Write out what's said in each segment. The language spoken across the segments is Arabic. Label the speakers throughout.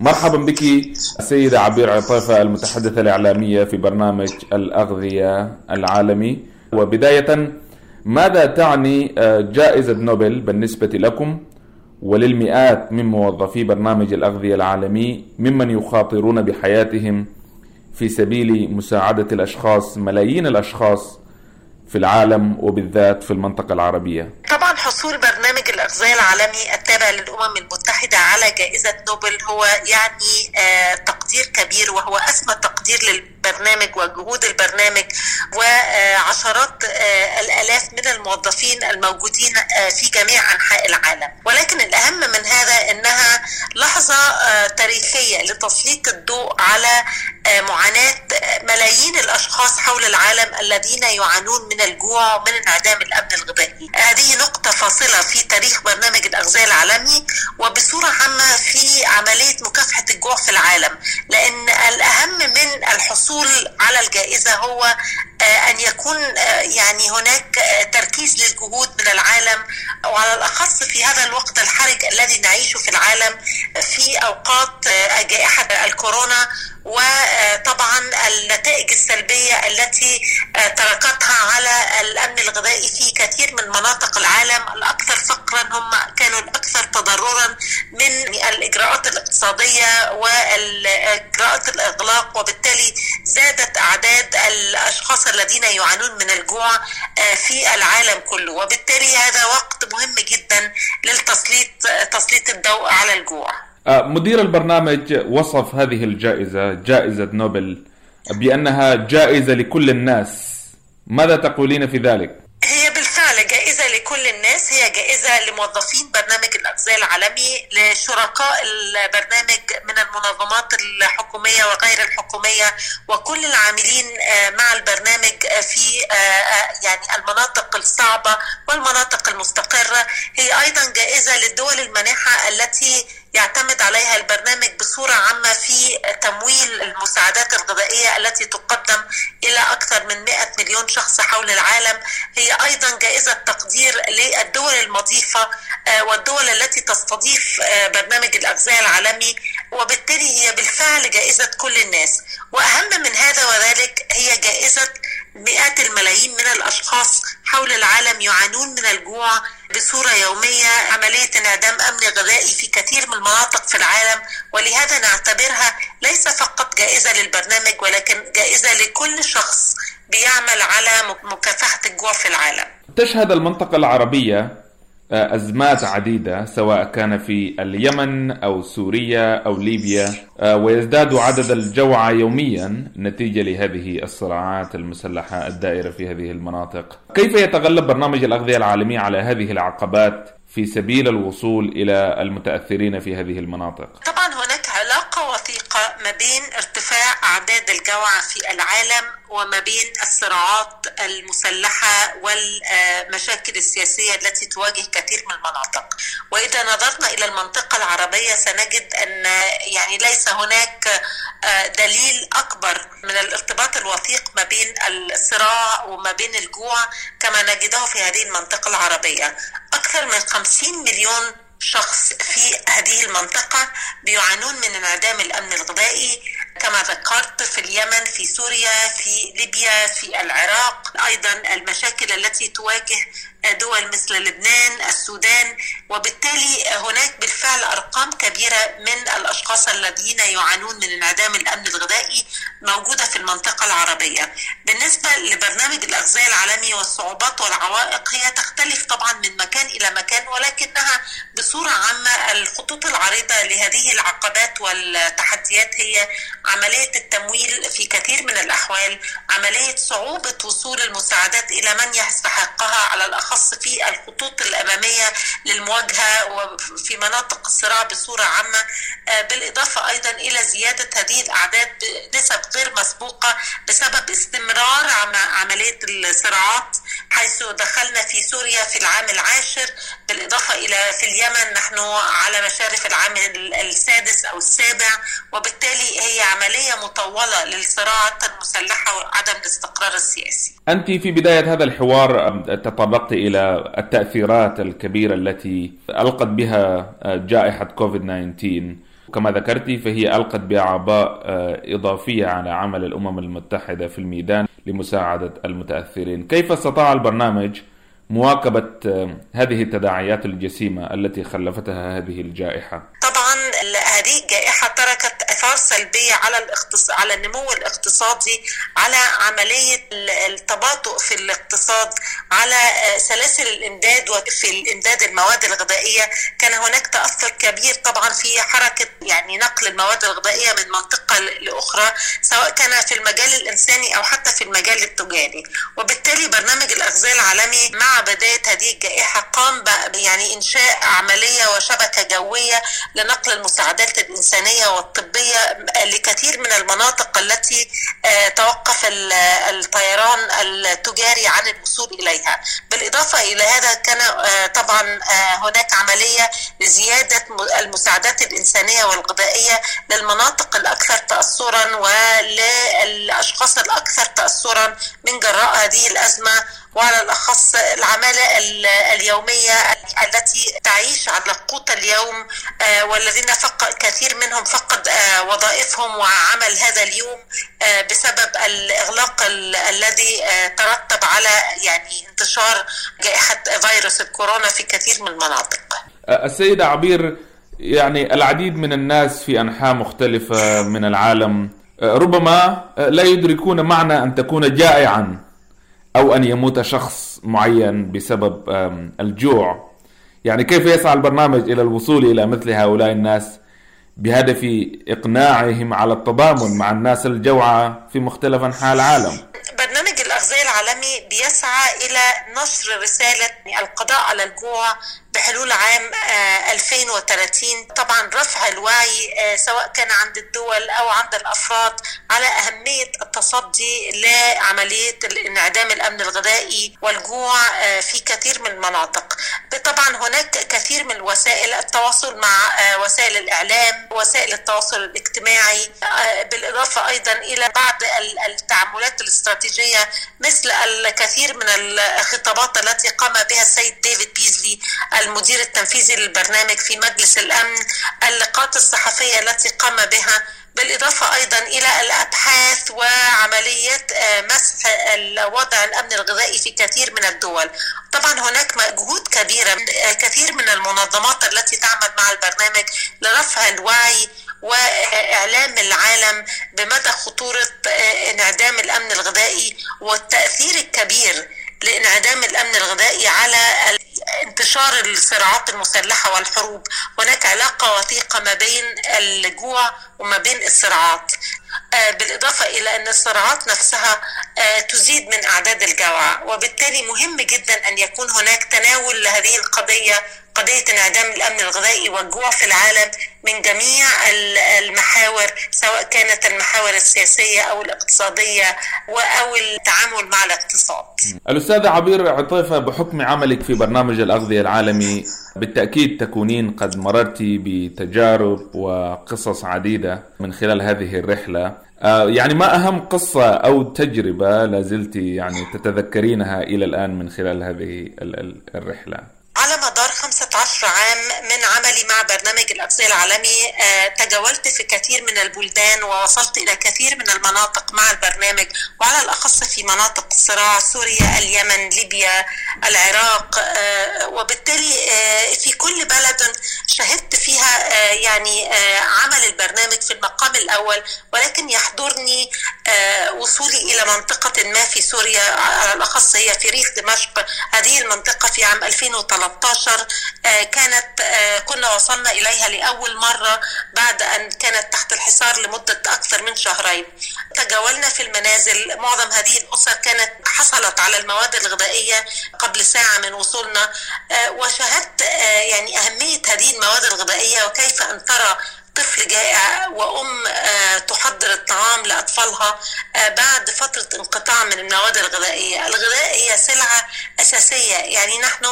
Speaker 1: مرحبا بك السيدة عبير عطيفة المتحدثة الإعلامية في برنامج الأغذية العالمي. وبداية ماذا تعني آه، جائزة نوبل بالنسبة لكم؟ وللمئات من موظفي برنامج الأغذية العالمي ممن يخاطرون بحياتهم في سبيل مساعدة الأشخاص ملايين الأشخاص في العالم وبالذات في المنطقة العربية.
Speaker 2: طبعا حصول برنامج الأغذية العالمي التابع للأمم المتحدة على جائزة نوبل هو يعني آه تقدير كبير وهو أسمى تقدير للبرنامج وجهود البرنامج وعشرات آه الآلاف من الموظفين الموجودين آه في جميع أنحاء العالم. ولكن الأهم من هذا أنها لحظة آه تاريخية لتسليط الضوء على آه معاناة ملايين الأشخاص حول العالم الذين يعانون من الجوع ومن انعدام الأمن الغذائي. هذه نقطة فاصلة في تاريخ برنامج الأغذية العالمي وبصورة عامة في عملية مكافحة الجوع في العالم. لأن الأهم من الحصول على الجائزة هو أن يكون يعني هناك تركيز للجهود من العالم وعلى الأخص في هذا الوقت الحرج الذي نعيشه في العالم في أوقات جائحة الكورونا وطبعا النتائج السلبية التي تركتها على الأمن الغذائي في كثير من مناطق العالم. الأكثر فقرا هم كانوا الأكثر تضررا. من الإجراءات الاقتصادية والإجراءات الإغلاق وبالتالي زادت أعداد الأشخاص الذين يعانون من الجوع في العالم كله. وبالتالي هذا وقت مهم جدا للتسليط تسليط الضوء على الجوع.
Speaker 1: مدير البرنامج وصف هذه الجائزة جائزة نوبل بأنها جائزة لكل الناس. ماذا تقولين في ذلك؟
Speaker 2: هي بالفعل جائزة لكل الناس. هي جائزة لموظفين برنامج الأغذية العالمي لشركاء البرنامج من المنظمات الحكومية وغير الحكومية وكل العاملين مع البرنامج في يعني المناطق الصعبة والمناطق المستقرة. هي أيضا جائزة للدول المانحة التي يعتمد عليها البرنامج بصورة عامة في تمويل المساعدات الغذائية التي تقدم إلى أكثر من 100 مليون شخص حول العالم. هي أيضا جائزة تقدير للدول المضيفة والدول التي تستضيف برنامج الأغذية العالمي وبالتالي هي بالفعل جائزة كل الناس. وأهم من هذا وذلك هي جائزة مئات الملايين من الأشخاص حول العالم يعانون من الجوع بصورة يومية عملية انعدام أمن غذائي في كثير من المناطق في العالم. ولهذا نعتبرها ليس فقط جائزة للبرنامج ولكن جائزة لكل شخص بيعمل على مكافحة الجوع في العالم.
Speaker 1: تشهد المنطقة العربية أزمات عديدة سواء كان في اليمن أو سوريا أو ليبيا ويزداد عدد الجوعى يوميا نتيجة لهذه الصراعات المسلحة الدائرة في هذه المناطق. كيف يتغلب برنامج الأغذية العالمي على هذه العقبات في سبيل الوصول إلى المتأثرين في هذه المناطق؟
Speaker 2: طبعا هناك علاقة وثيقة ما بين ارتفاع أعداد الجوعى في العالم وما بين الصراعات المسلحة والمشاكل السياسية التي تواجه كثير من المناطق. وإذا نظرنا إلى المنطقة العربية سنجد أن يعني ليس هناك دليل أكبر من الارتباط الوثيق ما بين الصراع وما بين الجوع كما نجده في هذه المنطقة العربية. أكثر من 50 مليون شخص في هذه المنطقة بيعانون من انعدام الأمن الغذائي كما ذكرت في اليمن في سوريا في ليبيا في العراق. أيضا المشاكل التي تواجه دول مثل لبنان السودان وبالتالي هناك بالفعل أرقام كبيرة من الأشخاص الذين يعانون من انعدام الأمن الغذائي موجودة في المنطقة العربية. بالنسبة لبرنامج الأغذية العالمي والصعوبات والعوائق هي تختلف طبعا من مكان إلى مكان ولكنها بصورة عامة الخطوط العريضة لهذه العقبات والتحديات هي عملية التمويل في كثير من الأحوال عملية صعوبة وصول المساعدات إلى من يستحقها على الأخص في الخطوط الأمامية للمواجهة وفي مناطق الصراع بصورة عامة بالإضافة أيضا إلى زيادة هذه الأعداد بنسب غير مسبوقة بسبب استمرار عملية الصراعات حيث دخلنا في سوريا في العام العاشر في اليمن نحن على مشارف العام السادس أو السابع وبالتالي هي عملية مطولة للصراعات المسلحة وعدم الاستقرار السياسي.
Speaker 1: أنت في بداية هذا الحوار تطرقت إلى التأثيرات الكبيرة التي ألقت بها جائحة كوفيد 19 وكما ذكرت فهي ألقت بأعباء إضافية على عمل الأمم المتحدة في الميدان لمساعدة المتأثرين. كيف استطاع البرنامج مواكبة هذه التداعيات الجسيمة التي خلفتها هذه الجائحة.
Speaker 2: هذه الجائحة تركت آثار سلبية على الاقتص... على النمو الاقتصادي على عملية التباطؤ في الاقتصاد على سلاسل الإمداد وفي الإمداد المواد الغذائية. كان هناك تأثر كبير طبعا في حركة يعني نقل المواد الغذائية من منطقة لأخرى سواء كان في المجال الإنساني أو حتى في المجال التجاري. وبالتالي برنامج الأغذية العالمي مع بداية هذه الجائحة قام يعني إنشاء عملية وشبكة جوية لنقل المساعدات الإنسانية والطبية لكثير من المناطق التي توقف الطيران التجاري عن الوصول إليها. بالإضافة إلى هذا كان طبعا هناك عملية لزيادة المساعدات الإنسانية والغذائية للمناطق الأكثر تاثرا وللأشخاص الأكثر تاثرا من جراء هذه الأزمة. وعلى الأخص العمالة اليومية التي تعيش على قوت اليوم والذين فقد كثير منهم فقد وظائفهم وعمل هذا اليوم بسبب الإغلاق الذي ترتب على يعني انتشار جائحة فيروس الكورونا في كثير من المناطق.
Speaker 1: السيدة عبير يعني العديد من الناس في أنحاء مختلفة من العالم ربما لا يدركون معنى أن تكون جائعا. أو أن يموت شخص معين بسبب الجوع. يعني كيف يسعى البرنامج إلى الوصول إلى مثل هؤلاء الناس؟ بهدف إقناعهم على التضامن مع الناس الجوعى في مختلف أنحاء العالم.
Speaker 2: العالمي بيسعى إلى نشر رسالة القضاء على الجوع بحلول عام 2030 طبعا رفع الوعي سواء كان عند الدول أو عند الأفراد على أهمية التصدي لعملية انعدام الأمن الغذائي والجوع في كثير من المناطق. طبعا هناك التواصل مع وسائل الإعلام وسائل التواصل الاجتماعي بالإضافة أيضا إلى بعض التعاملات الاستراتيجية مثل الكثير من الخطابات التي قام بها السيد ديفيد بيزلي المدير التنفيذي للبرنامج في مجلس الأمن اللقاءات الصحفية التي قام بها بالإضافة أيضا إلى وعملية مسح وضع الأمن الغذائي في كثير من الدول. طبعا هناك جهود كبيرة من كثير من المنظمات التي تعمل مع البرنامج لرفع الوعي وإعلام العالم بمدى خطورة انعدام الأمن الغذائي والتأثير الكبير لانعدام الأمن الغذائي على انتشار الصراعات المسلحة والحروب. هناك علاقة وثيقة ما بين الجوع وما بين الصراعات. بالإضافة إلى أن الصراعات نفسها تزيد من أعداد الجوع وبالتالي مهم جدا أن يكون هناك تناول لهذه القضية قضية انعدام الأمن الغذائي والجوع في العالم من جميع المحاور سواء كانت المحاور السياسية أو الاقتصادية أو التعامل مع الاقتصاد.
Speaker 1: الأستاذة عبير عطيفة بحكم عملك في برنامج الأغذية العالمي بالتأكيد تكونين قد مررت بتجارب وقصص عديدة من خلال هذه الرحلة. يعني ما أهم قصة أو تجربة لازلت يعني تتذكرينها إلى الآن من خلال هذه الرحلة؟
Speaker 2: 15 عام من عملي مع برنامج الأغذية العالمي تجولت في كثير من البلدان ووصلت إلى كثير من المناطق مع البرنامج وعلى الأخص في مناطق الصراع سوريا اليمن ليبيا العراق وبالتالي في كل بلد شهدت فيها يعني عمل البرنامج في المقام الأول ولكن يحضرني وصولي إلى منطقة ما في سوريا على الأخص هي في ريف دمشق هذه المنطقة في عام 2013 2013 كانت كنا وصلنا إليها لأول مرة بعد أن كانت تحت الحصار لمدة أكثر من شهرين. تجولنا في المنازل. معظم هذه الأسر كانت حصلت على المواد الغذائية قبل ساعة من وصولنا. وشاهدت يعني أهمية هذه المواد الغذائية وكيف أن ترى طفل جائع وأم تحضر الطعام لأطفالها بعد فترة انقطاع من المواد الغذائية. الغذاء هي سلعة أساسية يعني نحن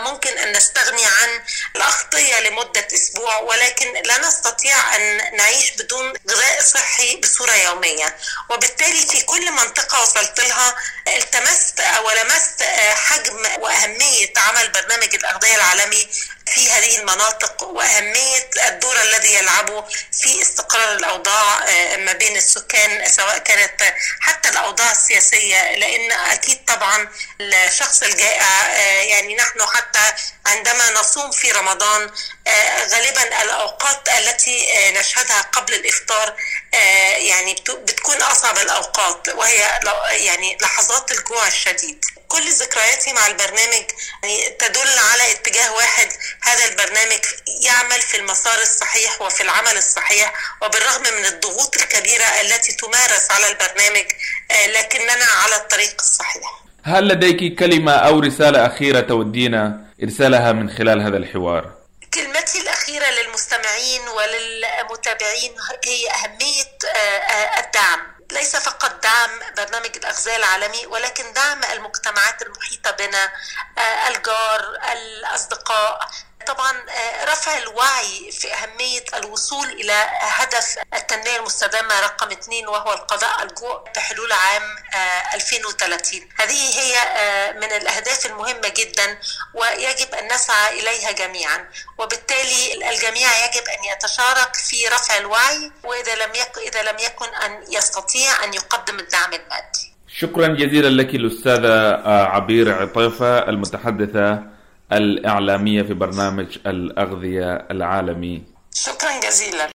Speaker 2: ممكن أن نستغني عن الأغطية لمدة أسبوع ولكن لا نستطيع أن نعيش بدون غذاء صحي بصورة يومية. وبالتالي في كل منطقة وصلت لها التمست أو لمست حجم وأهمية عمل برنامج الأغذية العالمي في هذه المناطق وأهمية الدور الذي يلعبه في استقرار الأوضاع ما بين السكان سواء كانت حتى الأوضاع السياسية لأن أكيد طبعا الشخص الجائع يعني نحن حتى عندما نصوم في رمضان غالبا الأوقات التي نشهدها قبل الإفطار يعني بتكون أصعب الأوقات وهي يعني لحظات الجوع الشديد. كل ذكرياتي مع البرنامج يعني تدل على هذا البرنامج يعمل في المسار الصحيح وفي العمل الصحيح وبالرغم من الضغوط الكبيرة التي تمارس على البرنامج لكننا على الطريق الصحيح
Speaker 1: هل لديك كلمة أو رسالة أخيرة تودينا إرسالها من خلال هذا الحوار؟
Speaker 2: كلمتي الأخيرة للمستمعين وللمتابعين هي أهمية الدعم ليس فقط دعم برنامج الأغذية العالمي ولكن دعم المجتمعات المحيطة بنا الجار الأصدقاء طبعا رفع الوعي في أهمية الوصول إلى هدف التنمية المستدامة رقم اثنين وهو القضاء الجوع بحلول عام 2030 هذه هي من الأهداف المهمة جدا ويجب أن نسعى إليها جميعا. وبالتالي الجميع يجب أن يتشارك في رفع الوعي وإذا لم يكن إذا لم يكن أن يستطيع أن يقدم الدعم المادي.
Speaker 1: شكرا جزيلا لك الأستاذة عبير عطيفة المتحدثة الإعلامية في برنامج الأغذية العالمي.
Speaker 2: شكرا جزيلا.